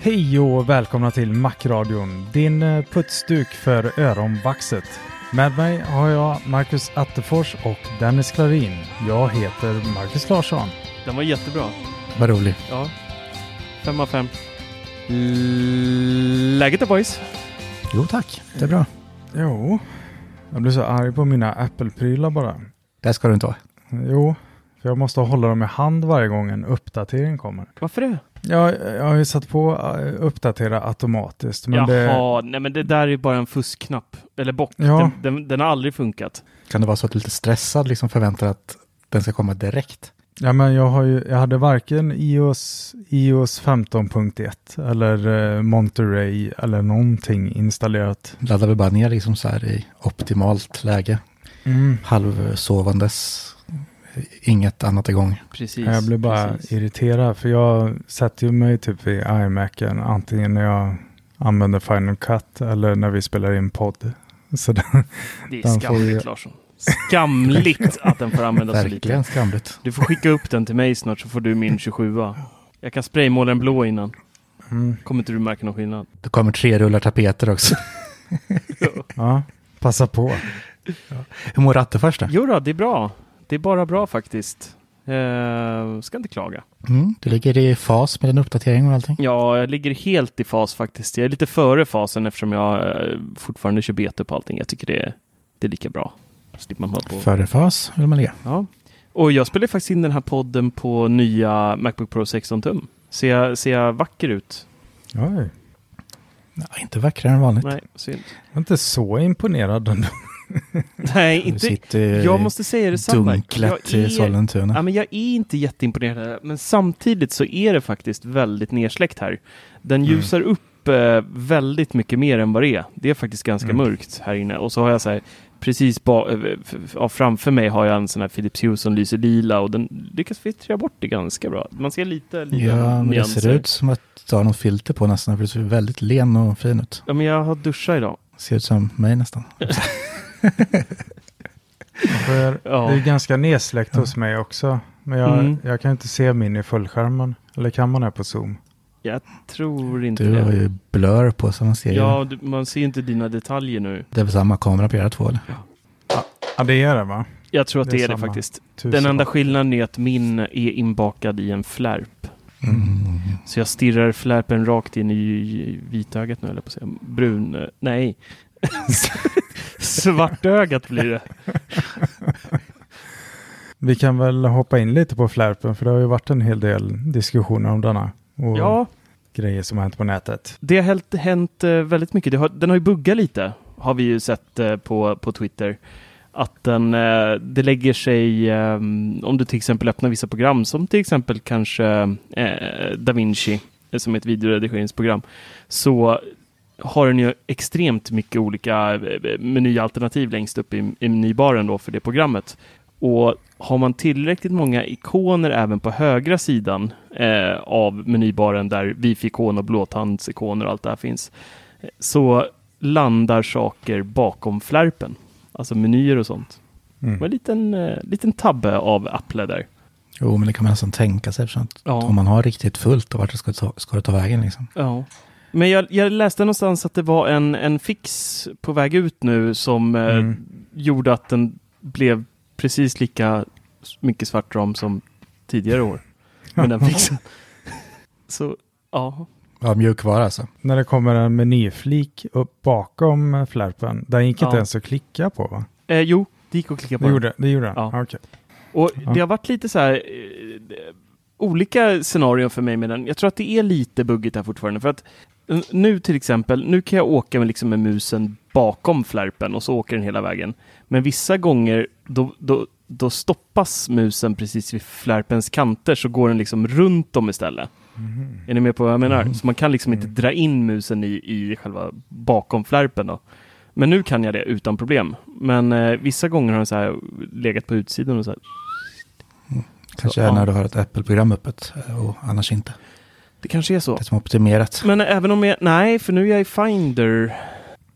Hej och välkomna till Macradion, din eh, putsduk för öronvaxet. Med mig har jag Marcus Attefors och Dennis Klarin. Jag heter Marcus Larsson. Den var jättebra. Vad rolig. Ja. Fem av fem. Läget är boys? Jo tack, det är bra. Jo, jag blir så arg på mina Apple-prylar bara. Det ska du inte vara. Jo, för jag måste hålla dem i hand varje gång en uppdatering kommer. Varför det? Jag, jag har ju satt på eh, uppdatera automatiskt. Men det, Jaha, nej men det där är bara en fuskknapp. Eller bock. Ja. Den, den, den har aldrig funkat. Kan det vara så att du är lite stressad, liksom förväntar att den ska komma direkt? ja, men jag, har ju, jag hade varken iOS, iOS 15.1 eller eh, Monterey eller någonting installerat. Laddar vi bara ner liksom så här i optimalt läge, Mm. halvsovandes, inget annat igång. Precis. Jag blir bara precis. irriterad för jag sätter ju mig typ i iMacen antingen när jag använder Final Cut eller när vi spelar in podd. Så den, Det är skamligt ju- Larsson. Skamligt att den får användas så Verkligen lite. skamligt. Du får skicka upp den till mig snart så får du min 27 Jag kan spraymåla den blå innan. mm, Kommer inte du märka någon skillnad. Det kommer tre rullar tapeter också. ja, passa på. Hur mår Ratte först då? Jo då, det är bra. Det är bara bra faktiskt. Eh, ska inte klaga. Mm, du ligger i fas med din uppdatering och allting. Ja, jag ligger helt i fas faktiskt. Jag är lite före fasen eftersom jag eh, fortfarande kör beta på allting. Jag tycker det är, det är lika bra. Slipper man på. Före fas vill man ligga. Ja. Och jag spelar faktiskt in den här podden på nya Macbook Pro 16 tum. Ser jag, ser jag vacker ut? Oj, Ja, inte vackrare än vanligt. Nej, synd. jag är inte så imponerad ändå. Nej, inte. sitter Jag måste säga detsamma. dunklet Jag i är- Sollentuna. Ja, men jag är inte jätteimponerad, men samtidigt så är det faktiskt väldigt nersläckt här. Den Mm. ljusar upp eh, väldigt mycket mer än vad det är. Det är faktiskt ganska Mm. mörkt här inne. Och så har jag så här, precis ba- eh, ja, framför mig har jag en sån här Philips Hue som lyser lila och den lyckas filtrera bort det ganska bra. Man ser lite, lite Ja, men det ser ut som att du har något filter på nästan, för du ser väldigt len och fin ut. Ja, men jag har duschat idag. Ser ut som mig nästan. För Ja. Det är ganska nedsläckt hos mig också. Men jag, Mm. jag kan inte se min i fullskärmen. Eller kan man det på Zoom? Jag tror inte Du har det. ju blur på så man ser ju. Ja, du, man ser inte dina detaljer nu. Det är väl samma kamera på era två eller? Ja, det är det va? Jag tror att Det det är är, det faktiskt. Tusen Den enda skillnaden är att min är inbakad i en flärp. Mm. Så jag stirrar flärpen rakt in i vitögat nu, eller på att säga. Brun, eh, nej. Svartögat blir det. Vi kan väl hoppa in lite på flärpen för det har ju varit en hel del diskussioner om denna. Och Ja, grejer som har hänt på nätet. det har hänt, hänt eh, väldigt mycket. Har, den har ju buggat lite, har vi ju sett eh, på, på Twitter. Att den, eh, det lägger sig, eh, om du till exempel öppnar vissa program, som till exempel kanske eh, DaVinci, som är ett videoredigeringsprogram, så har den ju extremt mycket olika eh, menyalternativ längst upp i, i menybaren då för det programmet. Och har man tillräckligt många ikoner även på högra sidan eh, av menybaren där wifi-ikon och blåtandsikoner och allt det här finns, så landar saker bakom flärpen. Alltså menyer och sånt. Mm. En liten, eh, liten tabbe av Apple där. Jo, men det kan man nästan tänka sig. Eftersom att Ja. Om man har riktigt fullt, och vart ska, ta, ska det ta vägen liksom? Ja. Men jag, jag läste någonstans att det var en, en fix på väg ut nu som eh, Mm. gjorde att den blev precis lika mycket svartram som tidigare år. Men den fixen. Så, ja. Ja, mjukvara alltså. När det kommer en menyflik upp bakom eh, flärpen, den gick Ja. inte ens att klicka på va? Eh, jo, det gick att klicka på Det den. gjorde, det gjorde den? Ja. Ja. Okej. Och Ja. det har varit lite så här eh, olika scenarion för mig med den. Jag tror att det är lite buggigt här fortfarande. För att eh, nu till exempel, nu kan jag åka med, liksom med musen bakom flärpen och så åker den hela vägen. Men vissa gånger då, då, då stoppas musen precis vid flärpens kanter så går den liksom runt dem istället. Mhm. Är ni med på vad jag menar? Mm. Så man kan liksom inte Mm. dra in musen i, i själva bakom flärpen då. Men nu kan jag det utan problem. Men eh, vissa gånger har den så här legat på utsidan och så här. Kanske Så, ja. när du har ett Apple-program öppet eh, och annars inte. Det kanske är så. Det som är optimerat. Men även om jag, nej, för nu är jag i Finder.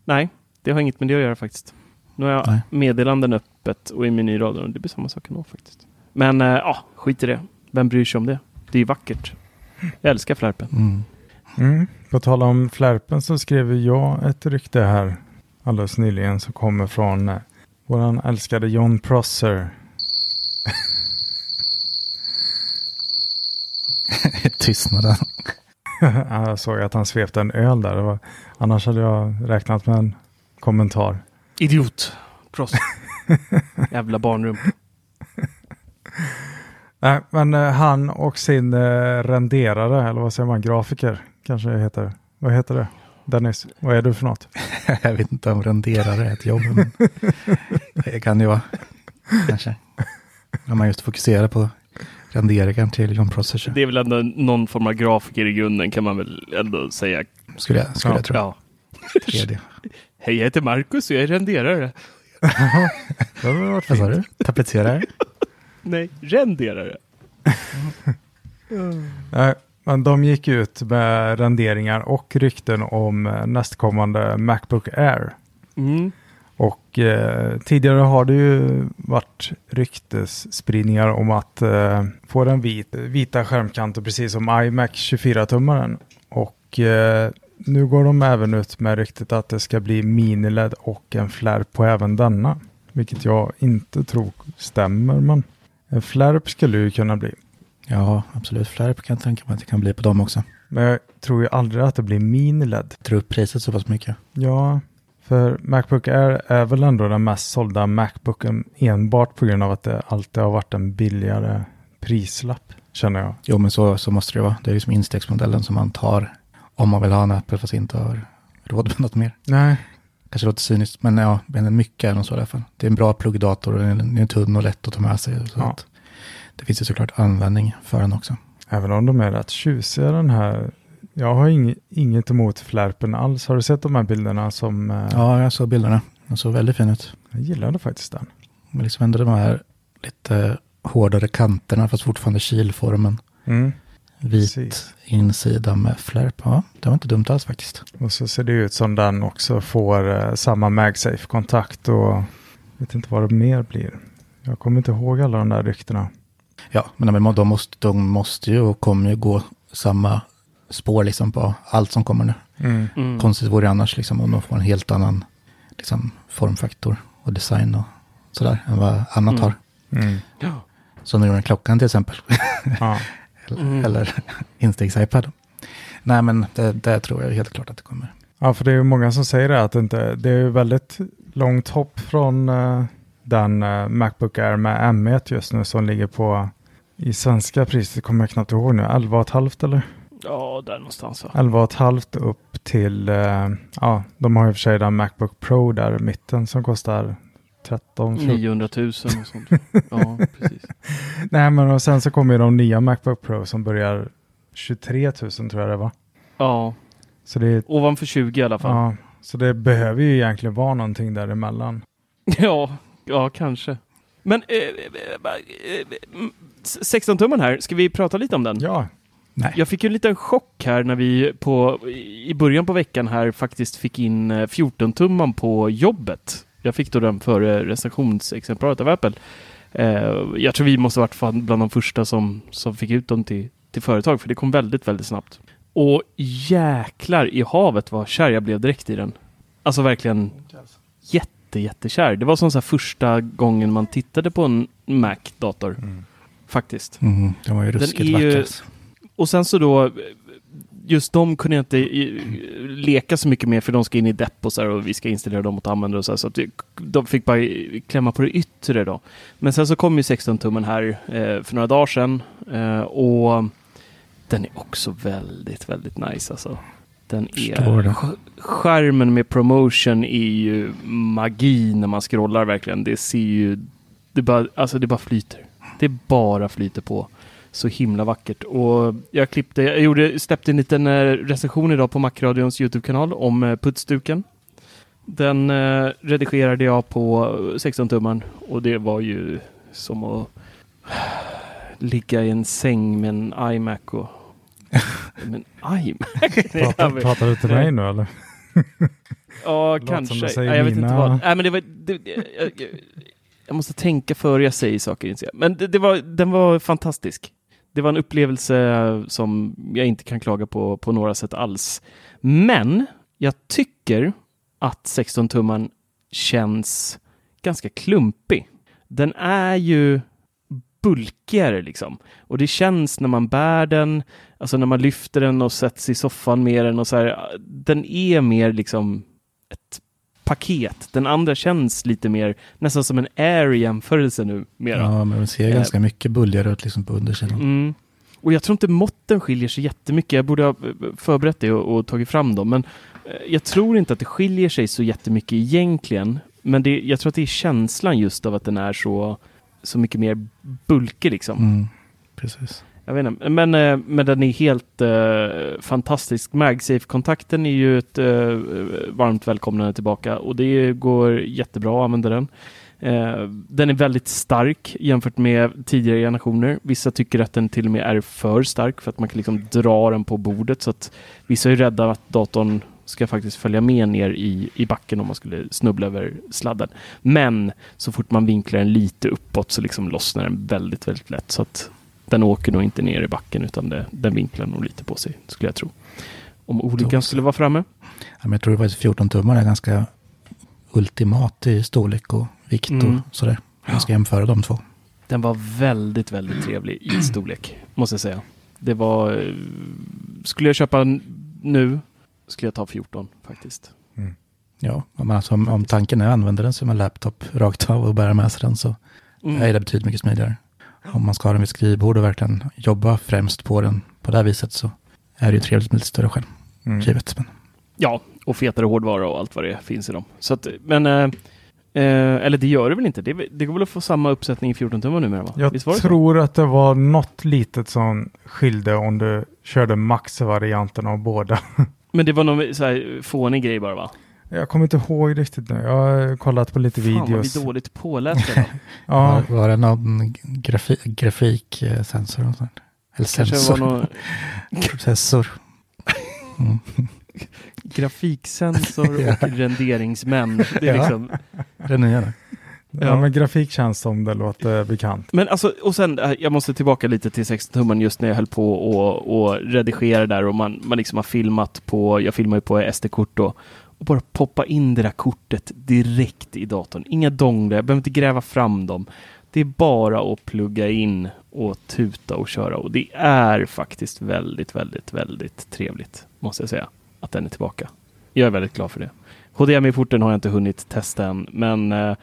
Nej, det har inget med det att göra faktiskt. Nu har jag Nej. meddelanden öppet och i menyradion. Det blir samma sak ändå faktiskt. Men eh, ja, skit i det. Vem bryr sig om det? Det är ju vackert. Jag älskar flärpen. Mm. Mm. På tal om flärpen så skrev jag ett rykte här alldeles nyligen som kommer från eh, våran älskade John Prosser. Tystnaden. jag såg att han svepte en öl där. Det var, annars hade jag räknat med en kommentar. Idiot. Prost. Jävla barnrum. Nej, men eh, han och sin eh, renderare, eller vad säger man, grafiker kanske det heter. Vad heter det? Dennis, vad är du för något? jag vet inte om renderare är ett jobb. Men det kan ju vara. Kanske. Om man just fokuserar på renderingen till John Processor. Det är väl ändå någon form av grafiker i grunden kan man väl ändå säga. Skulle jag, skulle Ja. jag tro. Ja. 3D. Hej, jag heter Marcus och jag är renderare. Vad sa du? Tapetserare? Nej, renderare. Nej, men de gick ut med renderingar och rykten om eh, nästkommande Macbook Air. Mm. Och eh, tidigare har det ju varit ryktesspridningar om att eh, få den vit, vita skärmkanter precis som iMac 24-tummaren. Och eh, nu går de även ut med ryktet att det ska bli mini-LED och en flärp på även denna. Vilket jag inte tror stämmer, men en flärp skulle ju kunna bli. Ja, absolut. Flärp kan jag tänka mig att det kan bli på dem också. Men jag tror ju aldrig att det blir mini-LED. Dra upp priset så pass mycket. Ja, för Macbook Air är väl ändå den mest sålda Macbooken enbart på grund av att det alltid har varit en billigare prislapp, känner jag. Jo, men så, så måste det vara. Det är liksom instegsmodellen som man tar om man vill ha en Apple fast inte har råd med något mer. Nej, Kanske låter cyniskt, men ja, men mycket är nog så i alla fall. Det är en bra pluggdator den är tunn och lätt att ta med sig. Så Ja. det finns ju såklart användning för den också. även om de är rätt tjusiga den här. Jag har ing, inget emot flärpen alls. Har du sett de här bilderna som... eh, Ja, jag såg bilderna. Den såg väldigt fin ut. Jag gillade faktiskt den. Men liksom ändå de här lite hårdare kanterna fast fortfarande kilformen. Mm. Vit Precis. insida med flärp. Ja, det var inte dumt alls faktiskt. Och så ser det ut som den också får eh, samma MagSafe-kontakt och vet inte vad det mer blir. Jag kommer inte ihåg alla de där ryktena. Ja, men de, de, måste, de måste ju och kommer ju gå samma spår liksom på allt som kommer nu. Mm. Mm. Konstigt vore det annars liksom om de får en helt annan liksom, formfaktor och design och sådär än vad annat Mm. har. Mm. Ja. Som de gjorde med klockan till exempel. Ja. eller Mm. eller instegs-iPad. Nej, men det, det tror jag helt klart att det kommer. Ja, för det är ju många som säger det att det inte, det är ju väldigt långt hopp från eh, den eh, Macbook Air med M1 just nu som ligger på i svenska priser kommer jag knappt ihåg nu, 11,5 eller? Ja, där någonstans va? 11,5 upp till, eh, ja, de har ju för sig den Macbook Pro där i mitten som kostar 13, 14. 900 000 och sånt. Ja, precis. Nej, men och sen så kommer ju de nya Macbook Pro som börjar 23 000 tror jag det var. Ja, Så det, ovanför 20 i alla fall. ja, så det behöver ju egentligen vara någonting däremellan. Ja, ja kanske. Men eh, eh, eh, 16-tumman här, ska vi prata lite om den? Ja, Nej. Jag fick ju en liten chock här när vi på, i början på veckan här faktiskt fick in 14-tumman på jobbet. Jag fick då den före recensionsexemplaret av Apple. Eh, jag tror vi måste varit bland de första som, som fick ut dem till, till företag, för det kom väldigt, väldigt snabbt. Och jäklar i havet vad kär jag blev direkt i den. Alltså verkligen jätte, jättekär. Det var som så här första gången man tittade på en Mac-dator. Faktiskt. Mm, de var ju Den ruskigt vackra. alltså. Och sen så då, just de kunde jag inte leka så mycket med för de ska in i depp och så här och vi ska installera dem åt användare och så här, så att de fick bara klämma på det yttre då. Men sen så kom ju 16-tummen här eh, för några dagar sedan eh, och den är också väldigt, väldigt nice alltså. Den är, skärmen med promotion är ju magi när man scrollar verkligen. Det ser ju, det bara, alltså det bara flyter. Det bara flyter på. Så himla vackert. Och jag klippte, jag gjorde, släppte en liten eh, recension idag på Macradions YouTube-kanal om eh, putsduken. Den eh, redigerade jag på 16-tumman och det var ju som att ligga i en säng med en iMac och... Men iMac? pratar, pratar du till mig nu eller? Ja, kanske. Nej, jag vet inte vad. Nej, men det var... Det, jag, jag, jag måste tänka före jag säger saker. inser jag. Men det, det var, den var fantastisk. Det var en upplevelse som jag inte kan klaga på på några sätt alls. Men jag tycker att 16-tumman känns ganska klumpig. Den är ju bulkigare liksom. Och det känns när man bär den, alltså när man lyfter den och sätts i soffan med den och så här. Den är mer liksom ett paket. Den andra känns lite mer nästan som en air i jämförelse nu. Mera. Ja, men den ser Eh. ganska mycket ut liksom på undersidan. Mm. Och jag tror inte måtten skiljer sig jättemycket. Jag borde ha eh, förberett det och, och tagit fram dem. Men eh, jag tror inte att det skiljer sig så jättemycket egentligen. Men det, jag tror att det är känslan just av att den är så, så mycket mer bulkig liksom. Mm, precis. Jag vet inte, men, eh, men den är helt eh, fantastisk. MagSafe-kontakten är ju ett eh, varmt välkomnande tillbaka och det går jättebra att använda den. Eh, den är väldigt stark jämfört med tidigare generationer. Vissa tycker att den till och med är för stark för att man kan liksom dra den på bordet så att vissa är rädda att datorn ska faktiskt följa med ner i, i backen om man skulle snubbla över sladden. Men så fort man vinklar den lite uppåt så liksom lossnar den väldigt, väldigt lätt. Så att den åker nog inte ner i backen utan det, den vinklar nog lite på sig, skulle jag tro. Om olyckan skulle vara framme. Ja, men jag tror var 14 tummar är ganska ultimat i storlek och vikt Mm. och sådär. Jag ska jämföra de två. Den var väldigt, väldigt trevlig i storlek, måste jag säga. Det var... eh, Skulle jag köpa nu, skulle jag ta 14 faktiskt. Ja, om, alltså, om, om tanken är att använda den som en laptop rakt av och bära med sig den så Mm. är det betydligt mycket smidigare. Om man ska ha den vid skrivbord och verkligen jobba främst på den på det här viset så är det ju trevligt med lite större skärm, Mm. givet. Men, Ja, och fetare hårdvara och allt vad det finns i dem. Så att, men... Eh, eh, eller det gör det väl inte? Det, det går väl att få samma uppsättning i 14 tummar numera? Va? Jag tror att det var något litet som skilde om du körde max-varianten av båda. Men det var någon så här fånig grej bara va? Jag kommer inte ihåg riktigt nu. Jag har kollat på lite Fan vad videos. vi dåligt pålästa då. Ja, var, var det någon grafi, grafiksensor? Och sånt? Eller Kanske sensor? var någon Processor? Mm. grafiksensor Ja. och renderingsmän. Det är Ja. liksom... Det nya det. ja. Ja. men grafik känns som det låter bekant. Men alltså, och sen, eh, jag måste tillbaka lite till 16-tummen just när jag höll på och, och redigera där och man, man liksom har filmat på, jag filmar ju på SD-kort då, och bara poppa in det där kortet direkt i datorn. Inga donglar, jag behöver inte gräva fram dem. Det är bara att plugga in och tuta och köra och det är faktiskt väldigt, väldigt, väldigt trevligt, måste jag säga, att den är tillbaka. Jag är väldigt glad för det. HDMI-porten har jag inte hunnit testa än, men eh,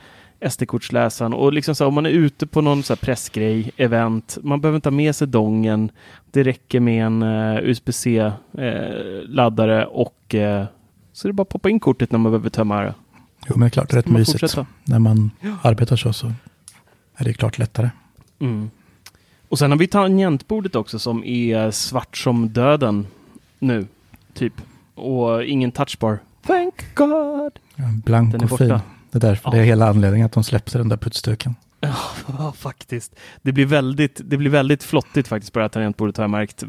SD-kortsläsaren och liksom så här, om man är ute på någon så här pressgrej, event, man behöver inte ha med sig dongen. Det räcker med en eh, USB-C-laddare eh, och eh, så är det bara att poppa in kortet när man behöver tömma det. Jo, men det är klart, det är rätt mysigt. fortsätta. När man arbetar så, så är det klart lättare. Mm. Och sen har vi tangentbordet också som är svart som döden nu, typ. Och ingen touchbar. Thank God! Ja, Blank är och fin. Det är därför Ja. det är hela anledningen att de släppte den där putsduken. Ja, faktiskt. Det blir, väldigt, det blir väldigt flottigt faktiskt på det här tangentbordet har jag märkt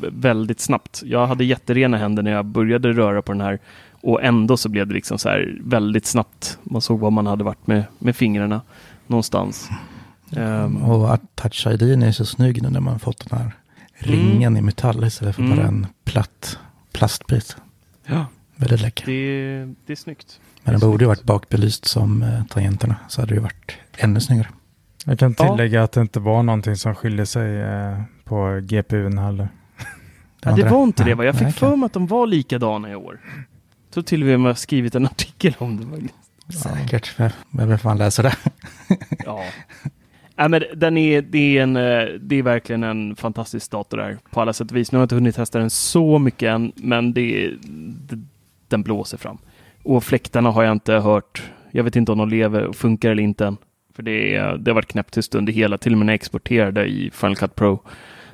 väldigt snabbt. Jag hade jätterena händer när jag började röra på den här och ändå så blev det liksom så här väldigt snabbt. Man såg var man hade varit med, med fingrarna någonstans. Um, och Touch ID är så snygg nu när man fått den här ringen mm. i metall istället för mm. bara en platt plastbit. Ja, väldigt läcker. Det, det är snyggt. Men den borde ju varit bakbelyst som eh, tangenterna så hade det ju varit ännu snyggare. Jag kan tillägga ja. att det inte var någonting som skiljer sig eh, på GPUn heller. Det, ja, det var inte det va? Jag fick för mig att de var likadana i år. Jag tror till och med att jag skrivit en artikel om det. Säkert, vem vill fan läsa det? ja. Ja, men den är, det, är en, eh, det är verkligen en fantastisk dator där på alla sätt och vis. Nu har jag inte hunnit testa den så mycket än, men det, det, den blåser fram. Och fläktarna har jag inte hört. Jag vet inte om de lever och funkar eller inte än. För det, det har varit knäpptyst under hela, till och med när jag exporterade i Final Cut Pro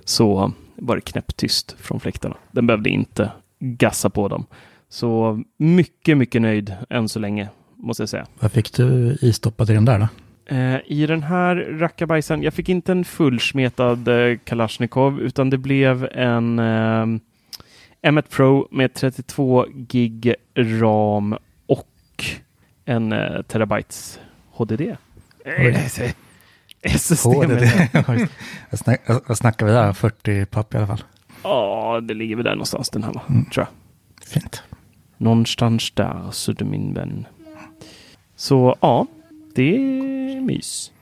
så var det knäpptyst från fläktarna. Den behövde inte gassa på dem. Så mycket, mycket nöjd än så länge, måste jag säga. Vad fick du istoppat i den där då? Eh, I den här rackabajsen, jag fick inte en fullsmetad eh, Kalashnikov utan det blev en eh, M1 Pro med 32 gig ram och en eh, terabytes HDD. SSD. HDD. Vad snackar vi där? 40 papp i alla fall? Ja, det ligger väl där någonstans den här, va? Mm. tror jag. Fint. Någonstans där, du min vän. Så ja, det är mys.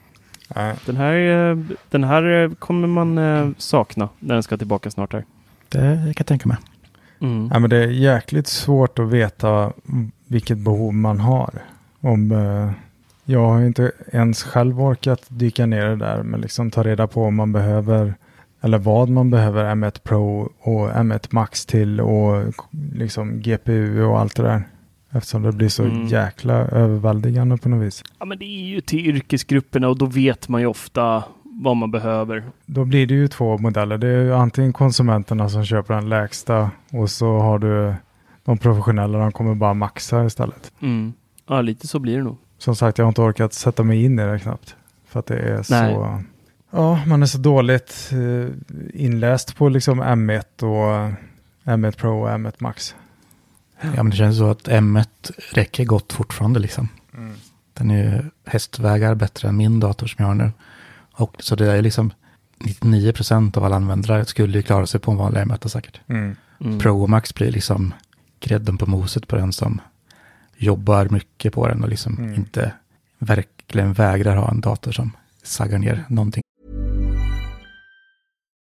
Äh. Den, här, eh, den här eh, kommer man eh, sakna när den ska tillbaka snart här. Det kan jag tänka mig. Mm. Ja, men det är jäkligt svårt att veta vilket behov man har. Om, jag har inte ens själv orkat dyka ner det där, men liksom ta reda på om man behöver eller vad man behöver M1 Pro och M1 Max till och liksom GPU och allt det där. Eftersom det blir så mm. jäkla överväldigande på något vis. Ja, men det är ju till yrkesgrupperna och då vet man ju ofta vad man behöver. Då blir det ju två modeller. Det är ju antingen konsumenterna som köper den lägsta och så har du de professionella, de kommer bara maxa istället. Mm. Ja, lite så blir det nog. Som sagt, jag har inte orkat sätta mig in i det knappt. För att det är Nej. så... Ja, man är så dåligt eh, inläst på liksom M1 och M1 Pro och M1 Max. Ja, men det känns så att M1 räcker gott fortfarande liksom. Mm. Den är ju hästvägar bättre än min dator som jag har nu. Och så det är liksom 99 procent av alla användare skulle ju klara sig på en vanlig M1 säkert. Mm. Mm. Pro och Max blir liksom grädden på moset på den som jobbar mycket på den och liksom mm. inte verkligen vägrar ha en dator som saggar ner någonting.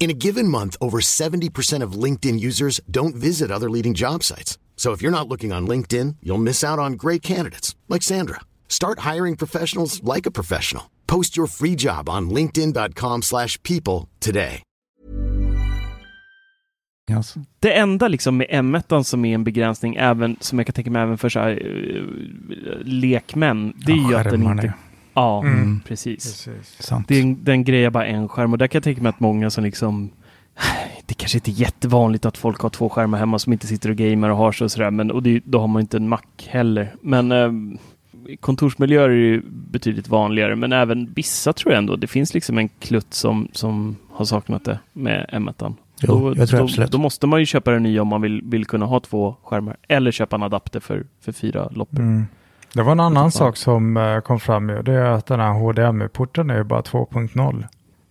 In a given month, over 70% of LinkedIn users don't visit other leading job sites. So if you're not looking on LinkedIn, you'll miss out on great candidates like Sandra. Start hiring professionals like a professional. Post your free job on linkedin.com/people today. Yes. Det enda liksom med M1 som är en begränsning, även som jag kan tänka mig även för så här, uh, lekmän, det är ja, ju att den inte Ja, mm. precis. precis. Den, den grejer bara en skärm och där kan jag tänka mig att många som liksom det kanske inte är jättevanligt att folk har två skärmar hemma som inte sitter och gamer och har sig och sådär, men och det, då har man inte en Mac heller. Men eh, kontorsmiljöer är ju betydligt vanligare, men även vissa tror jag ändå. Det finns liksom en klutt som, som har saknat det med M1. Jo, då, jag tror då, då, måste man ju köpa den nya om man vill, vill kunna ha två skärmar eller köpa en adapter för, för fyra loppor. Mm. Det var en annan sak som uh, kom fram ju. Det är att den här HDMI-porten är ju bara 2.0.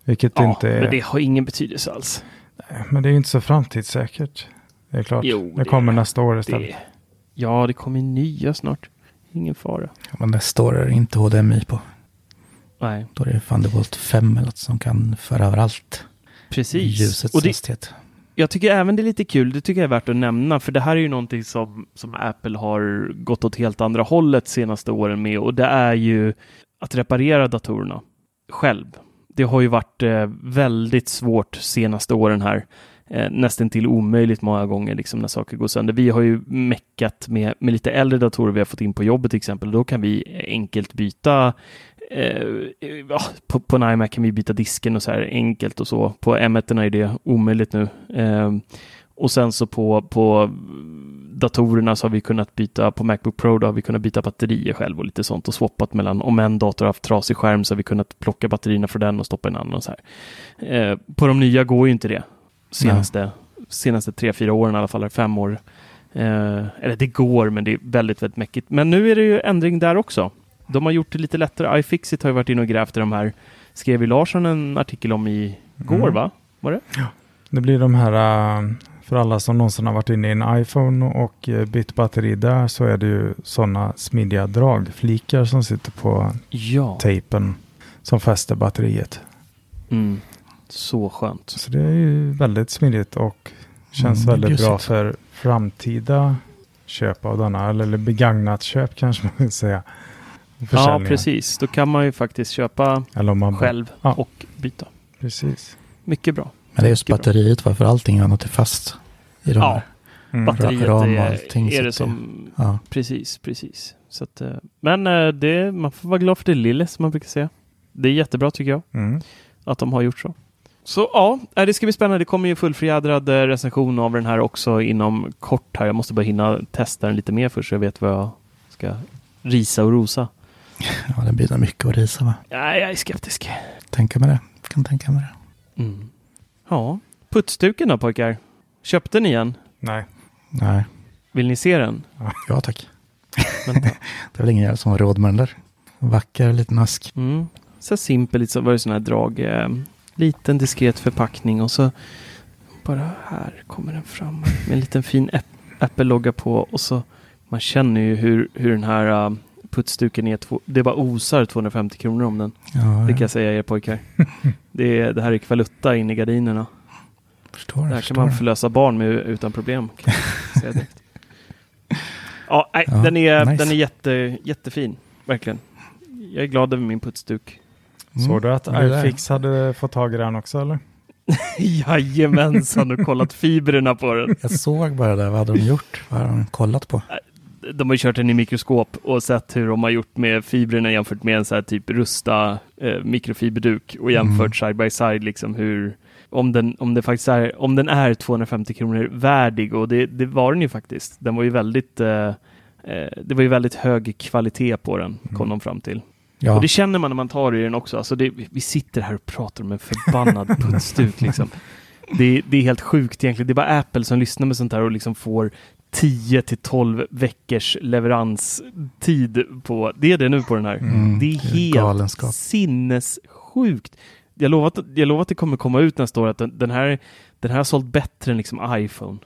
Vilket ja, inte är... men det har ingen betydelse alls. Nej, men det är ju inte så framtidssäkert. Det är klart. Jo, det, det kommer nästa år istället. Det... Ja, det kommer nya snart. Ingen fara. Ja, men nästa år är det inte HDMI på. Nej, Då är det Thunderbolt 5 eller något som kan föra över allt. precis. Ljusets Och det, hastighet jag tycker även det är lite kul, det tycker jag är värt att nämna, för det här är ju någonting som, som Apple har gått åt helt andra hållet senaste åren med och det är ju att reparera datorerna själv. Det har ju varit eh, väldigt svårt senaste åren här. Eh, nästan till omöjligt många gånger liksom, när saker går sönder. Vi har ju meckat med, med lite äldre datorer vi har fått in på jobbet till exempel. Då kan vi enkelt byta Eh, eh, ja, på, på en iMac kan vi byta disken och så här enkelt och så. På M1 är det omöjligt nu. Eh, och sen så på, på datorerna så har vi kunnat byta, på Macbook Pro då har vi kunnat byta batterier själv och lite sånt och swappat mellan, om en dator har haft trasig skärm så har vi kunnat plocka batterierna från den och stoppa i en annan och så här. Eh, på de nya går ju inte det. Senaste, senaste tre, fyra åren i alla fall, eller fem år. Eh, eller det går, men det är väldigt, väldigt mäckigt. Men nu är det ju ändring där också. De har gjort det lite lättare. iFixit har ju varit inne och grävt i de här. Skrev ju Larsson en artikel om i går, Mm. va? Var det? Det blir de här, äh, för alla som någonsin har varit inne i en iPhone och äh, bytt batteri där så är det ju sådana smidiga dragflikar som sitter på Ja. tejpen som fäster batteriet. Mm. Så skönt. Så det är ju väldigt smidigt och känns Mm, väldigt bra för framtida köp av denna, eller begagnat köp kanske man vill säga. Ja, precis. Då kan man ju faktiskt köpa Eller om man själv Ja. och byta. Precis. Mycket bra. Men det är just Mycket bra. batteriet varför allting annat är fast i de Ja. här. Mm. Batteriet Ram och allting är det som... Ja. Precis, precis. Så att, eh, men eh, det, man får vara glad för det lille, som man brukar säga. Det är jättebra tycker jag, Mm. att de har gjort så. Så ja, eh, det ska bli spännande. Det kommer ju fullfjädrad recension av den här också inom kort här. Jag måste bara hinna testa den lite mer först så jag vet vad jag ska risa och rosa. Ja, det blir nog mycket att risa va? Ja, jag är skeptisk. Tänka mig det. Kan tänka mig det. Mm. Ja, puttstuken då pojkar? Köpte ni en? Nej. Nej, Vill ni se den? ja tack. Det är väl ingen jävel som har råd med den där. Vacker liten ask. Mm. Så simpel, lite så var det sån här drag. Eh, liten diskret förpackning och så bara här kommer den fram med en liten fin App- Apple-logga på och så man känner ju hur, hur den här uh, puttstuken är. Två, det bara osar 250 kronor om den. Ja, Det kan jag jag säga er pojkar. Det, är, det här är kvalutta in i gardinerna. förstår Det här kan Förstår man det. förlösa barn med utan problem. Kan jag säga direkt. Ja, nej, Ja, den, är, nice. den är jätte, jättefin. Verkligen. Jag är glad över min puttstuk. Mm. Såg du att iFix hade fått tag i den också eller? Jajamensan, och kollat fibrerna på den. Jag såg bara det. Vad hade de gjort? Vad har de kollat på? De har ju kört den i mikroskop och sett hur de har gjort med fibrerna jämfört med en så här typ rusta eh, mikrofiberduk och jämfört side by side liksom hur om den, om det faktiskt är, om den är 250 kronor värdig och det, det var den ju faktiskt. Den var ju väldigt, eh, eh, det var ju väldigt hög kvalitet på den, kom de fram till. Ja, Och det känner man när man tar i den också. Alltså det, vi sitter här och pratar om en förbannad puttstuk. Liksom. Det, det är helt sjukt egentligen. Det är bara Apple som lyssnar med sånt här och liksom får 10 till 12 veckors leveranstid på. Det är det nu på den här. Mm, det är helt galenskap. sinnessjukt. Jag lovar, att, jag lovar att det kommer komma ut nästa år att den, den, här, den här har sålt bättre än liksom iPhone.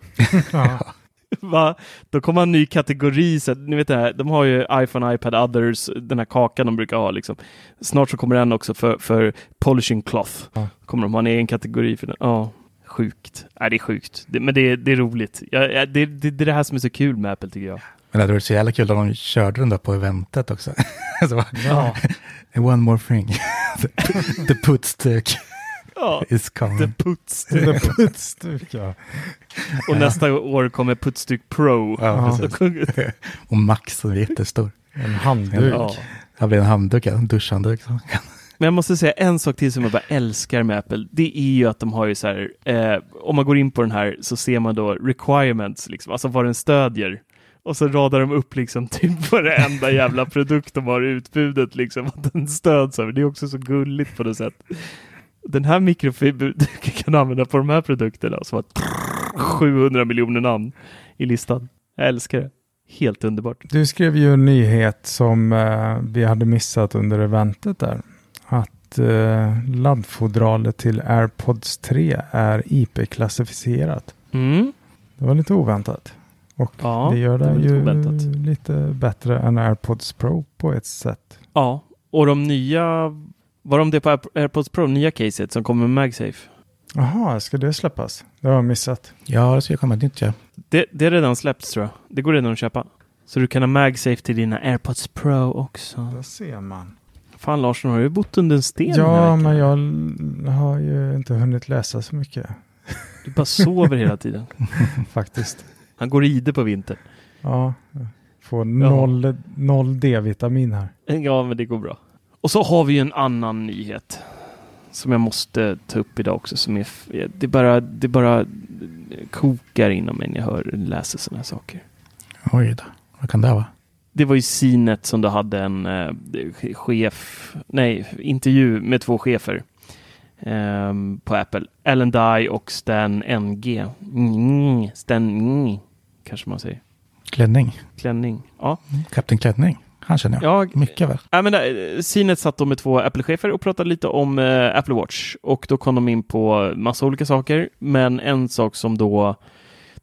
Ja. Va? Då kommer en ny kategori, så att, ni vet det här, de har ju iPhone, iPad, others, den här kakan de brukar ha liksom. Snart så kommer den också för, för polishing cloth. Ja. Kommer de ha en egen kategori för den. Ja, sjukt. Nej, det är sjukt. Det, men det, det är roligt. Ja, det, det, det är det här som är så kul med Apple tycker jag. men det hade varit så jävla kul om de körde den där på eventet också. så bara, Ja. One more thing. the, the putstick ja. is The coming. är puttstuk ja. Och nästa år kommer Puttstyck Pro. Ja. Och Max som är jättestor. En handduk. Ja. Det blir en handduk, en duschhandduk. Men jag måste säga en sak till som jag bara älskar med Apple. Det är ju att de har ju så här, eh, om man går in på den här så ser man då requirements, liksom, alltså vad den stödjer. Och så radar de upp liksom typ varenda jävla produkt de har i utbudet, liksom att den stöds av. Det är också så gulligt på något sätt. Den här mikrofiberduken kan använda på de här produkterna. Så har 700 miljoner namn i listan. Jag älskar det. Helt underbart. Du skrev ju en nyhet som eh, vi hade missat under eventet där. Att eh, laddfodralet till AirPods 3 är IP-klassificerat. Mm. Det var lite oväntat. Och Ja, det gör det det, ju oväntat. lite bättre än AirPods Pro på ett sätt. Ja, och de nya Var de det på Air- AirPods Pro, nya caset som kommer med MagSafe? Jaha, ska det släppas? Det har jag missat. Ja, det ska komma ett nytt ja. Det, det är redan släppts tror jag. Det går redan att köpa. Så du kan ha MagSafe till dina AirPods Pro också. Där ser man. Fan Larsson, har du bott under en sten Ja, men jag har ju inte hunnit läsa så mycket Du bara sover hela tiden. faktiskt. Han går ide på vintern. Ja, får noll, noll D-vitamin här. Ja, men det går bra. Och så har vi ju en annan nyhet som jag måste ta upp idag också. Som är, det, bara, det bara kokar inom mig när jag hör, läser sådana här saker. Oj då, vad kan det vara? Det var ju Cinet som då hade en eh, chef, nej, intervju med två chefer ehm, på Apple. Ellen Dye och Stan NG. Mm, Stan mm, kanske man säger. Klänning. Klänning. Ja. Kapten Klänning. Han känner jag. Ja, Mycket väl. Ja, men, äh, Cinet satt då med två Apple-chefer och pratade lite om eh, Apple Watch. Och då kom de in på massa olika saker. Men en sak som då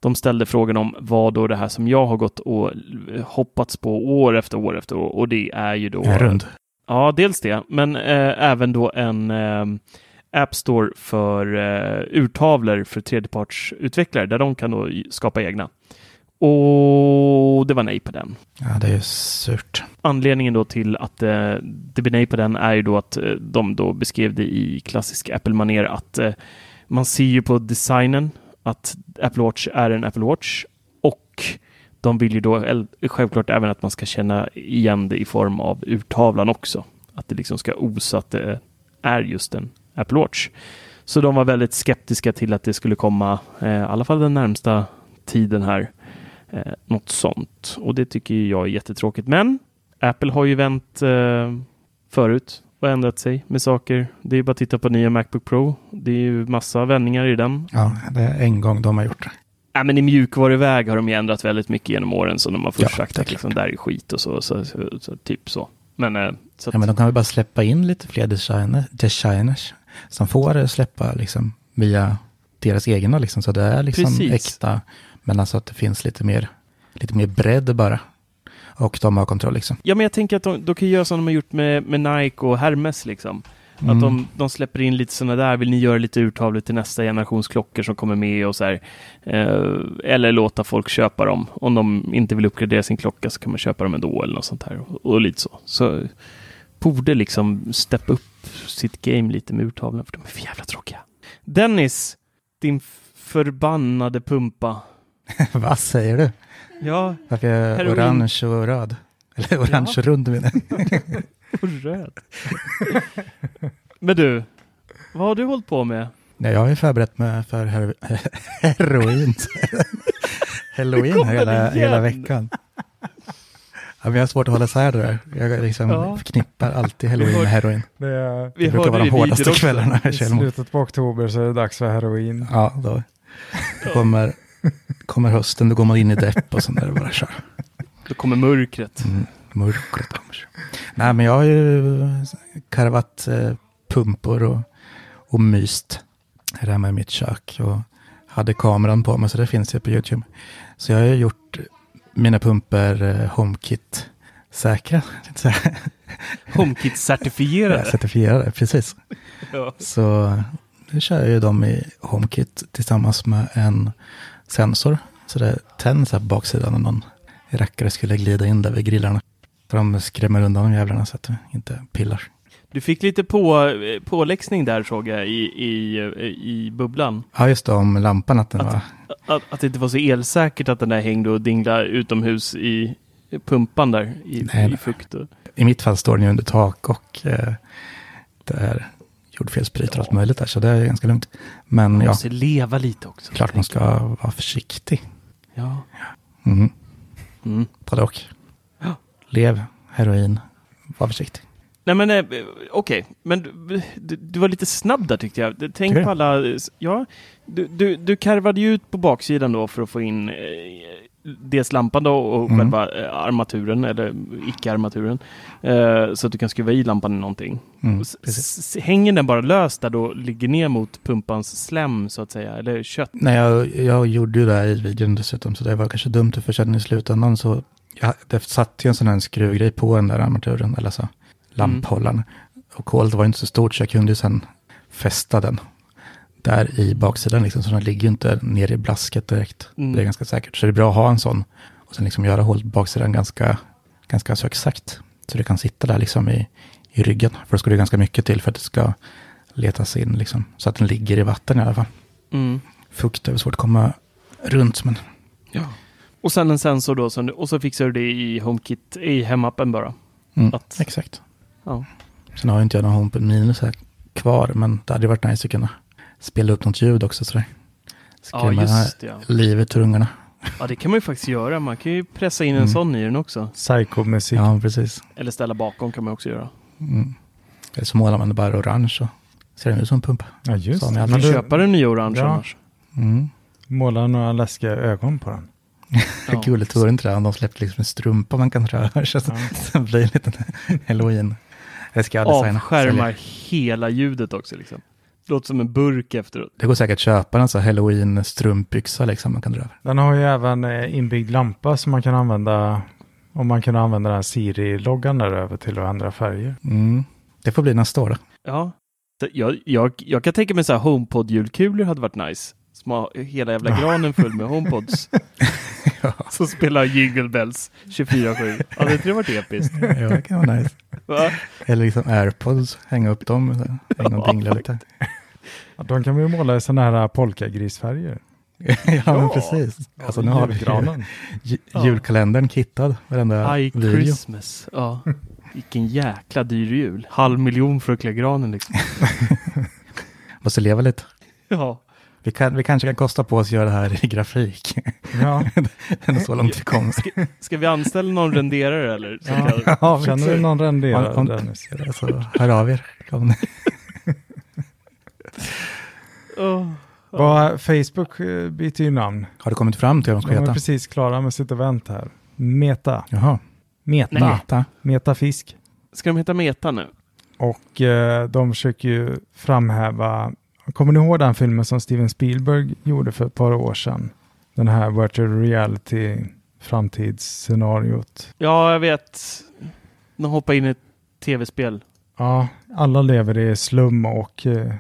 de ställde frågan om var då det här som jag har gått och hoppats på år efter år efter år. Och det är ju då... En rund. Ja, dels det. Men eh, även då en eh, App Store för eh, urtavlor för tredjepartsutvecklare där de kan då skapa egna. Och det var nej på den. Ja, det är surt. Anledningen då till att eh, det blir nej på den är ju då att eh, de då beskrev det i klassisk Apple-manér att eh, man ser ju på designen att Apple Watch är en Apple Watch och de vill ju då självklart även att man ska känna igen det i form av urtavlan också. Att det liksom ska osa att det är just en Apple Watch. Så de var väldigt skeptiska till att det skulle komma, eh, i alla fall den närmsta tiden här, eh, något sånt. Och det tycker jag är jättetråkigt. Men Apple har ju vänt eh, förut och ändrat sig med saker. Det är bara att titta på nya Macbook Pro. Det är ju massa vändningar i den. Ja, det är en gång de har gjort det. Ja, men i mjukvaruväg har de ju ändrat väldigt mycket genom åren. Så de har först Ja, liksom, det här är skit och så, så, så, så typ så. Men, eh, så att, Ja, men de kan väl bara släppa in lite fler designer, designers som får släppa liksom via deras egna liksom. Så det är liksom Precis. äkta. Men alltså att det finns lite mer, lite mer bredd bara. Och de har kontroll liksom. Ja, men jag tänker att de, de kan göra som de har gjort med, med Nike och Hermes liksom. Mm. Att de, de släpper in lite sådana där, vill ni göra lite urtavlor till nästa generations klockor som kommer med och så här. Eh, eller låta folk köpa dem. Om de inte vill uppgradera sin klocka så kan man köpa dem ändå eller något sånt här. Och, och lite så. Så borde liksom steppa upp sitt game lite med urtavlorna för de är för jävla tråkiga. Dennis, din förbannade pumpa. Vad säger du? Ja, Varför är jag Heroin. orange och röd? Eller orange och rund menar jag. och röd. Men du, vad har du hållit på med? Nej, jag har ju förberett mig för hero heroin. Halloween hela, hela veckan. Ja, men jag har svårt att hålla isär det där. Jag liksom Ja. förknippar alltid halloween med heroin. Det är, Vi Det brukar vara de hårdaste kvällarna i slutet på oktober så är det dags för heroin. Ja, då, då kommer, kommer hösten, då går man in i depp och sånt där bara kör. Då kommer mörkret. Mm, mörkret kommer. Nej, men jag har ju karvat eh, pumpor och, och myst här hemma i mitt kök. Och hade kameran på mig, så det finns ju på YouTube. Så jag har ju gjort mina pumpor eh, HomeKit-säkra. HomeKit-certifierade. Certifierade, precis. Ja. Så nu kör jag ju dem i HomeKit tillsammans med en sensor. Så det tänds här på baksidan om någon rackare skulle glida in där vid grillarna. Så de skrämmer undan de jävlarna så att det inte pillar. Du fick lite på, eh, påläxning där såg jag i, i, i bubblan. Ja, just det, om lampan att den var... Att, att det inte var så elsäkert att den där hängde och dinglade utomhus i pumpan där i, Nej, i fukt. Och, I mitt fall står den ju under tak och eh, det är jordfelsbrytare och allt möjligt där, så det är ganska lugnt. Men man ja, måste leva lite också. klart man ska vara försiktig. Ja. Mm. Mm. Både och. Ja. Lev, heroin, var försiktig. Nej men eh, okej, men du, du, du var lite snabb där tyckte jag. Tänk på alla, ja, du, du, du karvade ju ut på baksidan då för att få in eh, dels lampan då och Mm. själva eh, armaturen eller icke-armaturen. Eh, så att du kan skruva i lampan i någonting. Mm, hänger den bara löst där då, ligger ner mot pumpans slem så att säga, eller kött? Nej, jag, jag gjorde ju det här i videon dessutom, så det var kanske dumt för sen i slutändan så, ja, det satt ju en sån här skruvgrej på den där armaturen, eller så, lamphållaren. och hålet var inte så stort så jag kunde ju sen fästa den där i baksidan liksom. Så den ligger ju inte ner i blasket direkt. Mm. Det är ganska säkert. Så det är bra att ha en sån. Och sen liksom göra hålet på baksidan ganska, ganska så exakt. Så det kan sitta där liksom i, i ryggen. För då ska det ganska mycket till för att det ska letas in liksom. Så att den ligger i vatten i alla fall. Mm. Fukt är svårt att komma runt. Men Ja. Och sen en sensor då, och så fixar du det i HomeKit, i hemappen bara. mm, Att- exakt. Ja. Sen har ju inte jag någon HomePod Mini så här kvar. Men det hade varit nice att kunna spela upp något ljud också. Sådär. Ja, Skrämma just det. Ja. livet ur ungarna. ja, det kan man ju faktiskt göra. Man kan ju pressa in en Mm. sån i den också. Psycho-musik. Ja, precis. Eller ställa bakom kan man också göra. Mm. Eller så målar man det bara orange och ser den ut som en pumpa. Ja, just Så det. Man du, köpa den nya orange Ja. annars. Mm. måla några läskiga ögon på den. Ja. Gulligt vore inte det om de släppte liksom en strumpa man kan röra. Så Ja. det blir en liten halloween. Det ska jag designa. Avskärmar hela ljudet också liksom. Låter som en burk efteråt. Det går säkert att köpa en sån här halloween strumpbyxa liksom man kan dra över. Den har ju även eh, inbyggd lampa som man kan använda om man kan använda den här Siri-loggan där över till att ändra färger. Mm. Det får bli nästa år då. Ja. Jag, jag, jag kan tänka mig så här HomePod-julkulor hade varit nice. Som har hela jävla granen full med HomePods. Som spelar Jingle Bells 24-7. Ja, det hade varit episkt. Ja, det kan vara nice. Va? Eller liksom airpods, hänga upp dem, hänga och dingla lite. Ja, de kan vi måla i sådana här polkagrisfärger. ja, men precis. Alltså nu har vi ju- Ja. julkalendern kittad, varenda I video. Christmas. Ja. Vilken jäkla dyr jul. Halv miljon för att klä granen liksom. Måste leva lite. Ja. Vi, kan, vi kanske kan kosta på oss att göra det här i grafik. Ja, Det är så långt vi kommer. Ska, ska vi anställa någon renderare eller? Så Ja. kan- Ja, känner du någon renderare Om- om- Dennis? Alltså, hör av er. Om ni- Åh. Vad, Facebook eh, byter ju namn. Har du kommit fram till vad de De ska är heta? precis klara med sitt event här. Meta. Jaha. Meta. Nej. Meta. Metafisk. Ska de heta Meta nu? Och eh, de försöker ju framhäva, kommer ni ihåg den filmen som Steven Spielberg gjorde för ett par år sedan? Den här virtual reality framtidsscenariot. Ja, jag vet. De hoppar in i ett tv-spel. Ja, alla lever i slum och eh,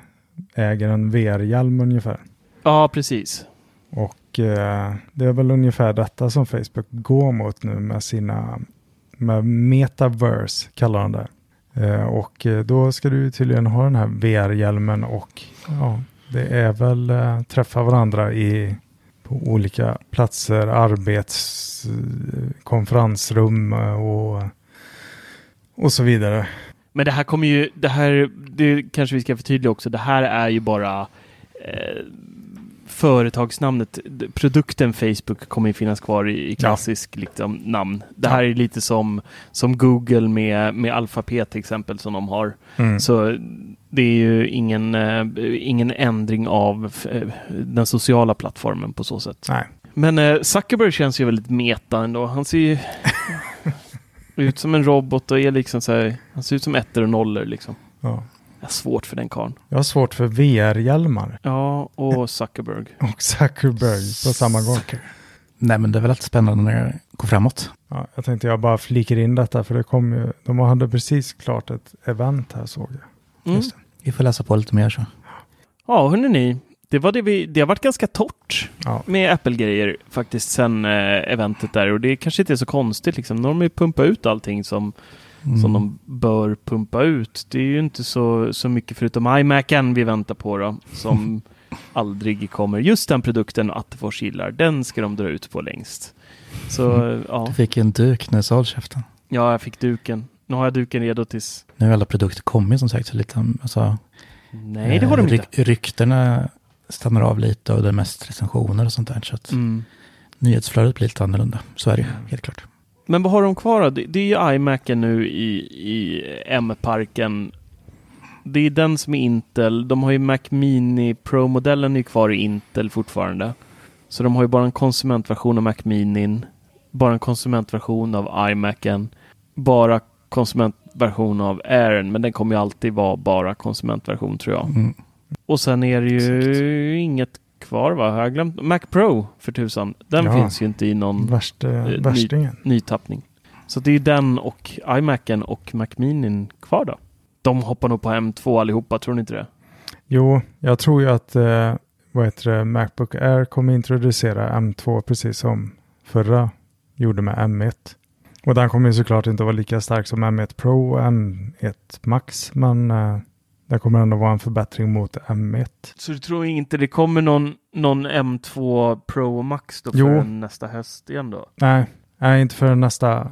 äger en VR-hjälm ungefär. Ja, precis. Och eh, det är väl ungefär detta som Facebook går mot nu med sina med metaverse kallar de det. Eh, och eh, då ska du tydligen ha den här VR-hjälmen och ja, det är väl eh, träffa varandra i på olika platser, arbets, konferensrum och, och så vidare. Men det här kommer ju, det här, det kanske vi ska förtydliga också, det här är ju bara eh, företagsnamnet. Produkten Facebook kommer ju finnas kvar i, i klassisk liksom, namn. Det här är lite som, som Google med, med Alphabet till exempel som de har. Mm. Så det är ju ingen, eh, ingen ändring av eh, den sociala plattformen på så sätt. Nej. Men eh, Zuckerberg känns ju väldigt meta ändå. Han ser ju ut som en robot och är liksom så här, han ser ut som ettor och nollor liksom. Ja. Jag har svårt för den karln. Jag har svårt för VR-hjälmar Ja, och Zuckerberg. och Zuckerberg på samma gång. Nej, men det är väl alltid spännande när det går framåt. Ja, jag tänkte jag bara flikar in detta för det kom ju, de hade precis klart ett event här såg jag. Mm. Just det. Vi får läsa på lite mer så. Ja, hörni ni. Det, var det, vi, det har varit ganska torrt Ja. med Apple-grejer faktiskt sen eh, eventet där och det kanske inte är så konstigt liksom. Nu har de ju pumpat ut allting som, Mm. som de bör pumpa ut. Det är ju inte så, så mycket förutom iMacen vi väntar på då, som aldrig kommer. Just den produkten Attefors gillar, den ska de dra ut på längst. Så ja, Du fick en duk när du sa käften. ja, jag fick duken. Nu har jag duken redo tills... Nu har alla produkter kommit som sagt. Så lite, alltså, Nej, det har de eh, inte. ryk- Ryktena stannar av lite och det är mest recensioner och sånt där. Så att Mm. nyhetsflödet blir lite annorlunda. Så är det ju, helt klart. Men vad har de kvar då? Det, det är ju iMacen nu i, i M-parken. Det är den som är Intel. De har ju Mac Mini Pro-modellen är kvar i Intel fortfarande. Så de har ju bara en konsumentversion av Mac Mini. Bara en konsumentversion av iMacen. Bara konsumentversion av Airen. Men den kommer ju alltid vara bara konsumentversion tror jag. Mm. Och sen är det ju inget kvar va? Har jag glömt? Mac Pro för tusan. Den Ja. finns ju inte i någon Värst, eh, ny- värstingen. nytappning. Så det är den och iMacen och Mac Mini kvar då. de hoppar nog på M2 allihopa, tror ni inte det? Jo, jag tror ju att eh, vad heter det, Macbook Air kommer introducera M2 precis som förra gjorde med M1. Och den kommer ju såklart inte vara lika stark som M1 Pro och M1 Max, men eh, det kommer ändå vara en förbättring mot M1. Så du tror inte det kommer någon, någon M2 Pro Max då Jo. för nästa höst igen då? Nej, nej inte förrän nästa. eh,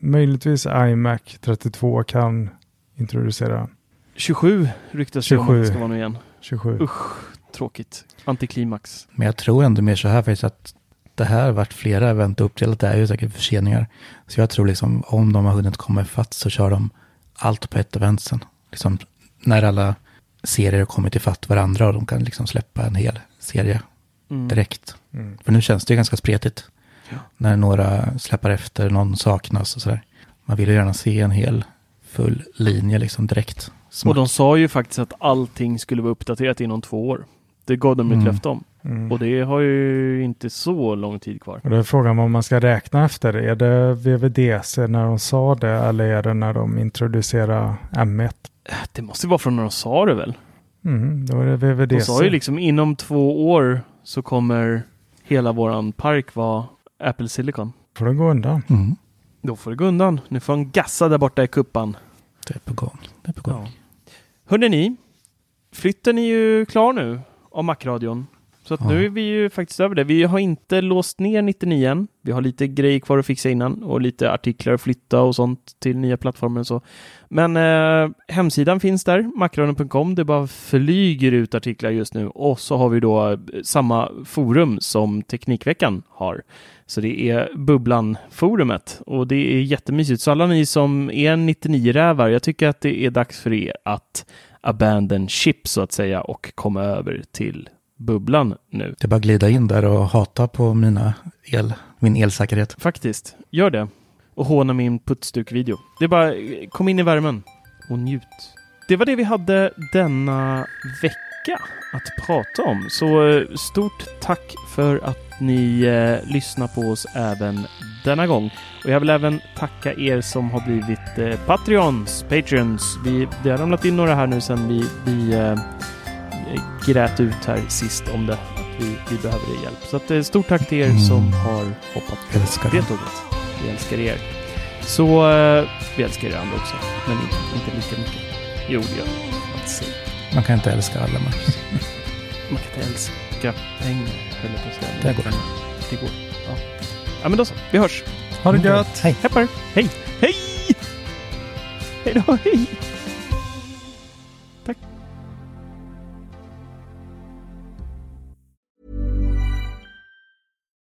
Möjligtvis iMac 32 kan introducera 27 ryktas det om att 27. det ska vara nu igen. 27. Usch, tråkigt. Antiklimax. Men jag tror ändå mer så här faktiskt att det här har varit flera event uppdelat. Det är ju säkert förseningar. Så jag tror liksom om de har hunnit komma ifatt så kör de allt på ett event sen. Liksom när alla serier har kommit ifatt varandra och de kan liksom släppa en hel serie Mm. direkt. Mm. För nu känns det ju ganska spretigt. Ja. När några släpper efter, någon saknas och sådär. Man vill ju gärna se en hel full linje liksom direkt. Och de sa ju faktiskt att allting skulle vara uppdaterat inom två år. Det gav de ett Mm. löfte om. Mm. Och det har ju inte så lång tid kvar. Och då är frågan vad man ska räkna efter. Är det VVDC när de sa det eller är det när de introducerade M1? Det måste vara från när de sa det väl? Mm, då är det VVDC. De sa ju liksom inom två år så kommer hela våran park vara Apple Silicon. Får det gå undan. Mm. Då får det gå undan. Nu får han gassa där borta i kuppan. Det är på gång. Det är på gång. Ja. Hörrni ni, flytten är ju klar nu av Macradion. Så att Ja. nu är vi ju faktiskt över det. Vi har inte låst ner 99 än. Vi har lite grejer kvar att fixa innan och lite artiklar att flytta och sånt till nya plattformar och så. Men eh, hemsidan finns där, macradion.com. Det bara flyger ut artiklar just nu och så har vi då eh, samma forum som Teknikveckan har. Så det är Bubblan-forumet och det är jättemysigt. Så alla ni som är 99-rävar, jag tycker att det är dags för er att abandon ship så att säga och komma över till Bubblan nu. Det är bara att glida in där och hata på mina el, min elsäkerhet. Faktiskt, gör det. Och håna min puttstuk-video. Det är bara, kom in i värmen och njut. Det var det vi hade denna vecka att prata om. Så eh, stort tack för att ni eh, lyssnar på oss även denna gång. Och jag vill även tacka er som har blivit eh, Patreons, Patreons. Vi, det har ramlat in några här nu sen vi, vi eh, grät ut här sist om det. Att vi, vi behöver er hjälp. Så att, eh, stort tack till er Mm. som har hoppat på Älskar det tåget. Vi älskar er. Så eh, vi älskar er andra också, men inte, inte lika mycket. Jo, det gör vi. Man kan inte älska alla Marcus. Man kan inte älska pengar, jag på att. Det går. Det går. Ja. ja, men då så. Vi hörs. Ha det gött! Hej. Hej! Hej! Hej då, hej!